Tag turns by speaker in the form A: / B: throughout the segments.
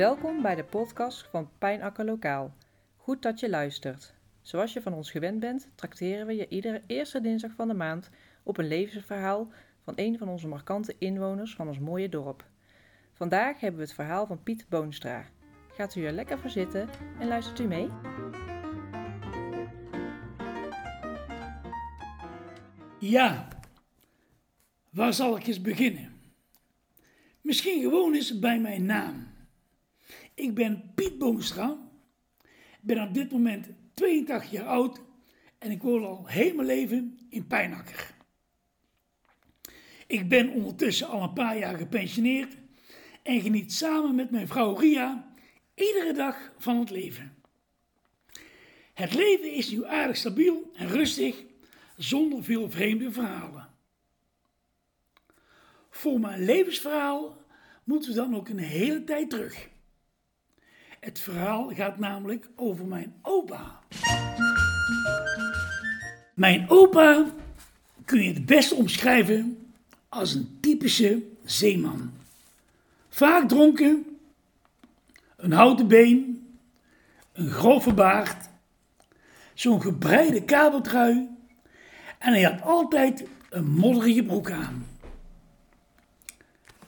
A: Welkom bij de podcast van Pijnakker Lokaal. Goed dat je luistert. Zoals je van ons gewend bent, trakteren we je iedere eerste dinsdag van de maand op een levensverhaal van een van onze markante inwoners van ons mooie dorp. Vandaag hebben we het verhaal van Piet Boonstra. Gaat u er lekker voor zitten en luistert u mee?
B: Ja, waar zal ik eens beginnen? Misschien gewoon eens bij mijn naam. Ik ben Piet Boomstra, ben op dit moment 82 jaar oud en ik woon al heel mijn leven in Pijnakker. Ik ben ondertussen al een paar jaar gepensioneerd en geniet samen met mijn vrouw Ria iedere dag van het leven. Het leven is nu aardig stabiel en rustig, zonder veel vreemde verhalen. Voor mijn levensverhaal moeten we dan ook een hele tijd terug. Het verhaal gaat namelijk over mijn opa. Mijn opa kun je het best omschrijven als een typische zeeman. Vaak dronken, een houten been, een grove baard, zo'n gebreide kabeltrui en hij had altijd een modderige broek aan.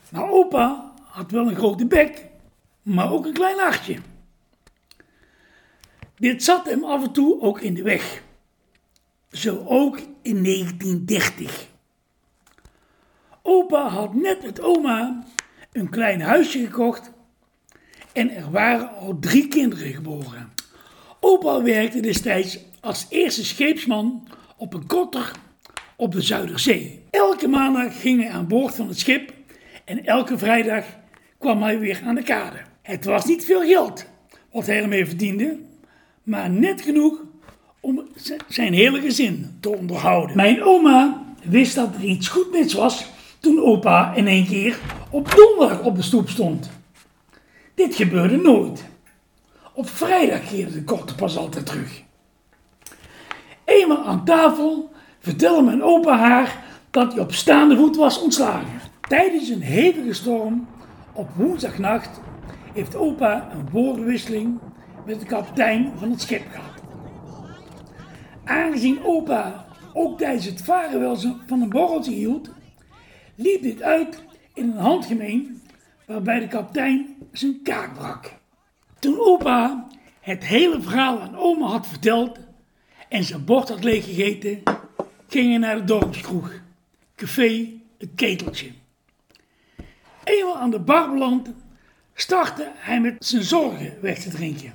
B: Maar opa had wel een grote bek, maar ook een klein hartje. Dit zat hem af en toe ook in de weg. Zo ook in 1930. Opa had net met oma een klein huisje gekocht en er waren al drie kinderen geboren. Opa werkte destijds als eerste scheepsman op een kotter op de Zuiderzee. Elke maandag ging hij aan boord van het schip en elke vrijdag kwam hij weer aan de kade. Het was niet veel geld wat hij ermee verdiende, maar net genoeg om zijn hele gezin te onderhouden. Mijn oma wist dat er iets goed mis was toen opa in één keer op donderdag op de stoep stond. Dit gebeurde nooit. Op vrijdag keerde de korte pas altijd terug. Eenmaal aan tafel vertelde mijn opa haar dat hij op staande voet was ontslagen. Tijdens een hevige storm op woensdagnacht heeft opa een woordenwisseling met de kapitein van het schip gehad. Aangezien opa ook tijdens het varen wel van een borreltje hield, liep dit uit in een handgemeen waarbij de kapitein zijn kaak brak. Toen opa het hele verhaal aan oma had verteld en zijn bord had leeggegeten, ging hij naar de dorpskroeg, café Het Keteltje. Eenmaal aan de bar beland, startte hij met zijn zorgen weg te drinken.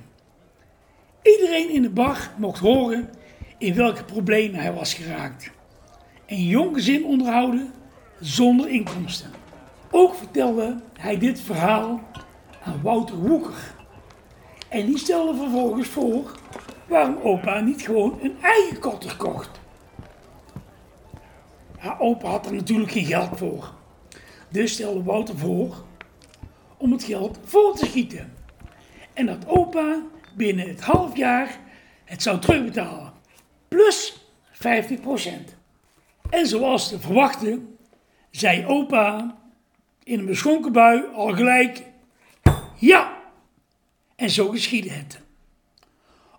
B: Iedereen in de bar mocht horen in welke problemen hij was geraakt. Een jong gezin onderhouden zonder inkomsten. Ook vertelde hij dit verhaal aan Wouter Woeker. En die stelde vervolgens voor waarom opa niet gewoon een eigen kotter kocht. Ja, opa had er natuurlijk geen geld voor. Dus stelde Wouter voor om het geld vol te schieten. En dat opa binnen het half jaar het zou terugbetalen. Plus 50%. En zoals te verwachten, zei opa in een beschonken bui al gelijk ja. En zo geschiedde het.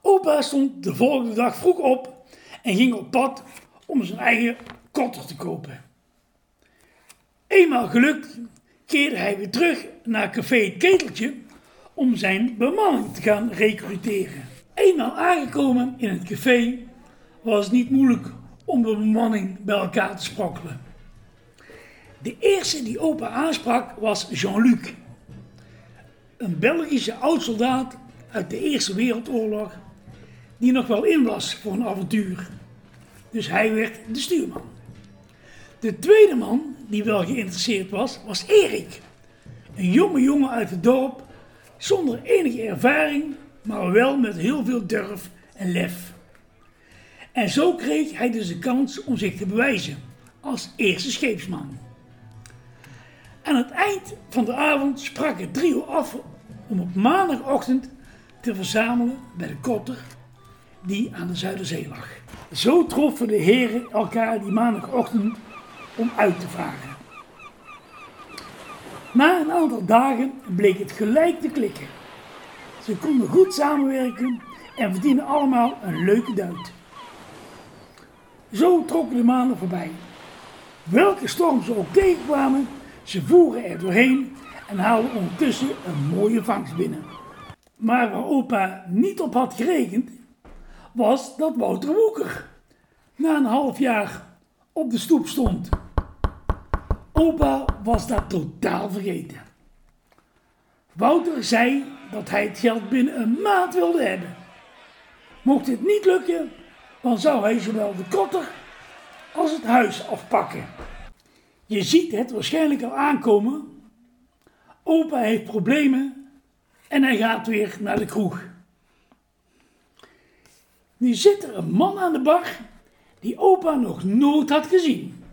B: Opa stond de volgende dag vroeg op en ging op pad om zijn eigen kotter te kopen. Eenmaal gelukt keerde hij weer terug naar café Het Keteltje om zijn bemanning te gaan recruteren. Eenmaal aangekomen in het café was het niet moeilijk om de bemanning bij elkaar te sprokkelen. De eerste die opa aansprak was Jean-Luc, een Belgische oud-soldaat uit de Eerste Wereldoorlog, die nog wel in was voor een avontuur. Dus hij werd de stuurman. De tweede man die wel geïnteresseerd was, was Erik. Een jonge jongen uit het dorp, zonder enige ervaring, maar wel met heel veel durf en lef. En zo kreeg hij dus de kans om zich te bewijzen als eerste scheepsman. Aan het eind van de avond sprak het trio af om op maandagochtend te verzamelen bij de kotter die aan de Zuiderzee lag. Zo troffen de heren elkaar die maandagochtend om uit te varen. Na een aantal dagen bleek het gelijk te klikken. Ze konden goed samenwerken en verdienen allemaal een leuke duit. Zo trokken de maanden voorbij. Welke storm ze ook tegenkwamen, ze voeren er doorheen en haalden ondertussen een mooie vangst binnen. Maar waar opa niet op had gerekend, was dat Wouter Woeker na een half jaar op de stoep stond. Opa was dat totaal vergeten. Wouter zei dat hij het geld binnen een maand wilde hebben. Mocht dit niet lukken, dan zou hij zowel de kotter als het huis afpakken. Je ziet het waarschijnlijk al aankomen. Opa heeft problemen en hij gaat weer naar de kroeg. Nu zit er een man aan de bar die opa nog nooit had gezien.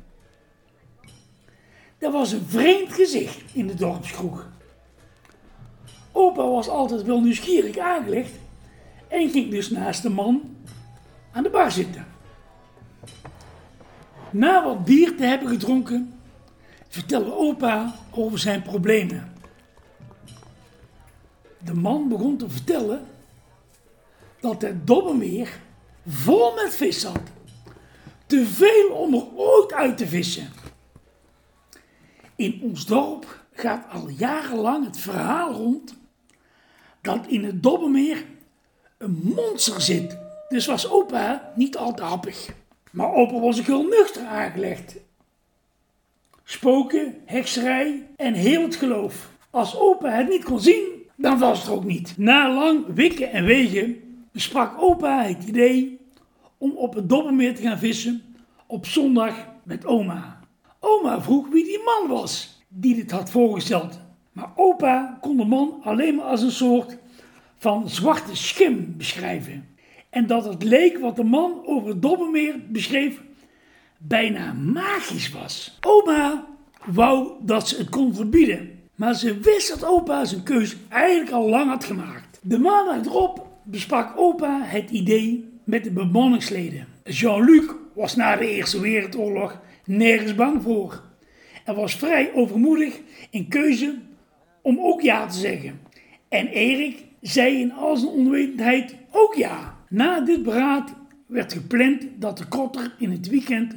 B: Er was een vreemd gezicht in de dorpskroeg. Opa was altijd wel nieuwsgierig aangelegd en ging dus naast de man aan de bar zitten. Na wat bier te hebben gedronken, vertelde opa over zijn problemen. De man begon te vertellen dat het Dobbemeer vol met vis zat. Te veel om er ooit uit te vissen. In ons dorp gaat al jarenlang het verhaal rond dat in het Dobbemeer een monster zit. Dus was opa niet al te happig. Maar opa was ook heel nuchter aangelegd. Spoken, hekserij en heel het geloof. Als opa het niet kon zien, dan was het er ook niet. Na lang wikken en wegen besprak opa het idee om op het Dobbermeer te gaan vissen op zondag met oma. Oma vroeg wie die man was die dit had voorgesteld. Maar opa kon de man alleen maar als een soort van zwarte schim beschrijven. En dat het leek wat de man over het Dobbermeer beschreef bijna magisch was. Oma wou dat ze het kon verbieden. Maar ze wist dat opa zijn keus eigenlijk al lang had gemaakt. De maandag erop besprak opa het idee met de bemanningsleden. Jean-Luc was na de Eerste Wereldoorlog nergens bang voor. En was vrij overmoedig in keuze om ook ja te zeggen. En Erik zei in al zijn onwetendheid ook ja. Na dit beraad werd gepland dat de kotter in het weekend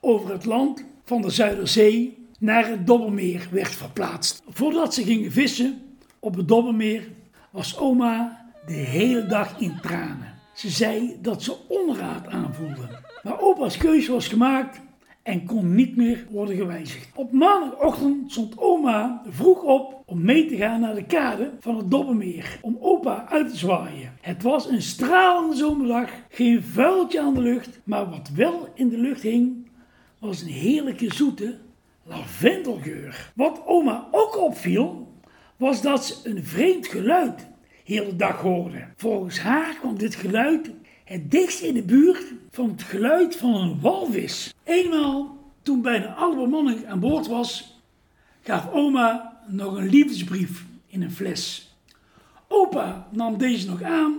B: over het land van de Zuiderzee naar het Dobbermeer werd verplaatst. Voordat ze gingen vissen op het Dobbermeer was oma de hele dag in tranen. Ze zei dat ze onraad aanvoelde. Maar opa's keuze was gemaakt en kon niet meer worden gewijzigd. Op maandagochtend stond oma vroeg op om mee te gaan naar de kade van het Dobbermeer om opa uit te zwaaien. Het was een stralende zomerdag, geen vuiltje aan de lucht, maar wat wel in de lucht hing was een heerlijke zoete lavendelgeur. Wat oma ook opviel, was dat ze een vreemd geluid heel de dag hoorde. Volgens haar kwam dit geluid het dichtst in de buurt van het geluid van een walvis. Eenmaal, toen bijna alle bemanning aan boord was, gaf oma nog een liefdesbrief in een fles. Opa nam deze nog aan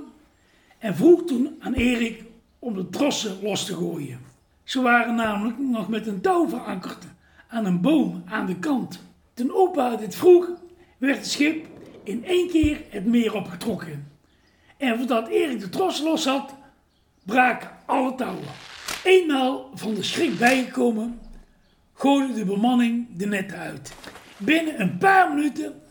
B: en vroeg toen aan Erik om de trossen los te gooien. Ze waren namelijk nog met een touw verankerd aan een boom aan de kant. Toen opa dit vroeg, werd het schip in één keer het meer opgetrokken. En voordat Erik de tros los had, braken alle touwen. Eenmaal van de schrik bijgekomen, gooide de bemanning de netten uit. Binnen een paar minuten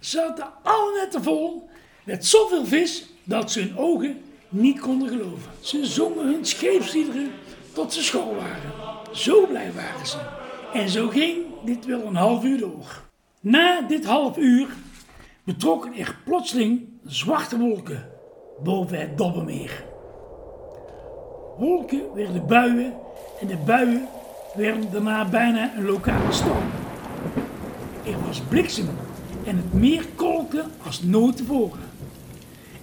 B: zaten alle netten vol met zoveel vis dat ze hun ogen niet konden geloven. Ze zongen hun scheepsliederen tot ze school waren. Zo blij waren ze. En zo ging dit wel een half uur door. Na dit half uur betrokken er plotseling zwarte wolken boven het Dobbemeer. Wolken werden buien en de buien werden daarna bijna een lokale storm. Er was bliksem en het meer kolkte als nooit tevoren.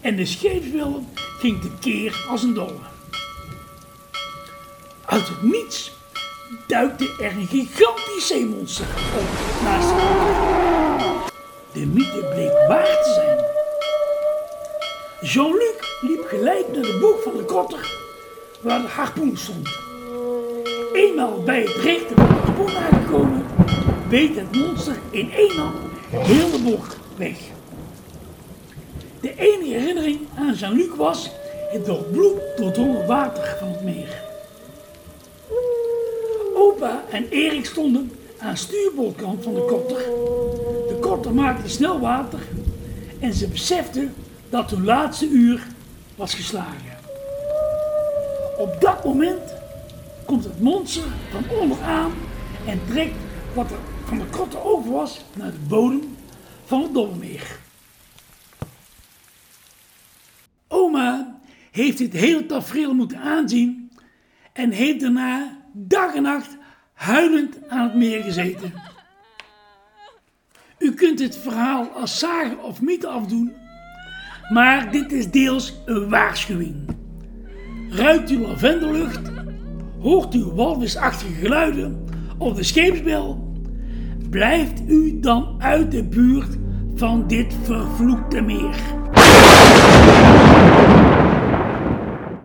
B: En de scheepswilde ging tekeer als een dolle. Uit het niets duikte er een gigantisch zeemonster op naast de De mythe bleek waar te zijn. Jean-Luc liep gelijk naar de boek van de kotter waar de harpoen stond. Eenmaal bij het richten van de harpoen aangekomen, beet het monster in één hand heel de bocht weg. De enige herinnering aan Jean-Luc was het door bloed doordrongen water van het meer. Opa en Erik stonden aan stuurboordkant van de kotter. De kotter maakte snel water en ze beseften dat hun laatste uur was geslagen. Op dat moment komt het monster van onderaan en trekt wat er van de kotter over was naar de bodem van het Dollemeer. Oma heeft dit hele tafereel moeten aanzien en heeft daarna dag en nacht huilend aan het meer gezeten. U kunt het verhaal als zagen of mythe afdoen, maar dit is deels een waarschuwing. Ruikt u lavendellucht? Hoort u walvisachtige geluiden of de scheepsbel? Blijft u dan uit de buurt van dit vervloekte meer.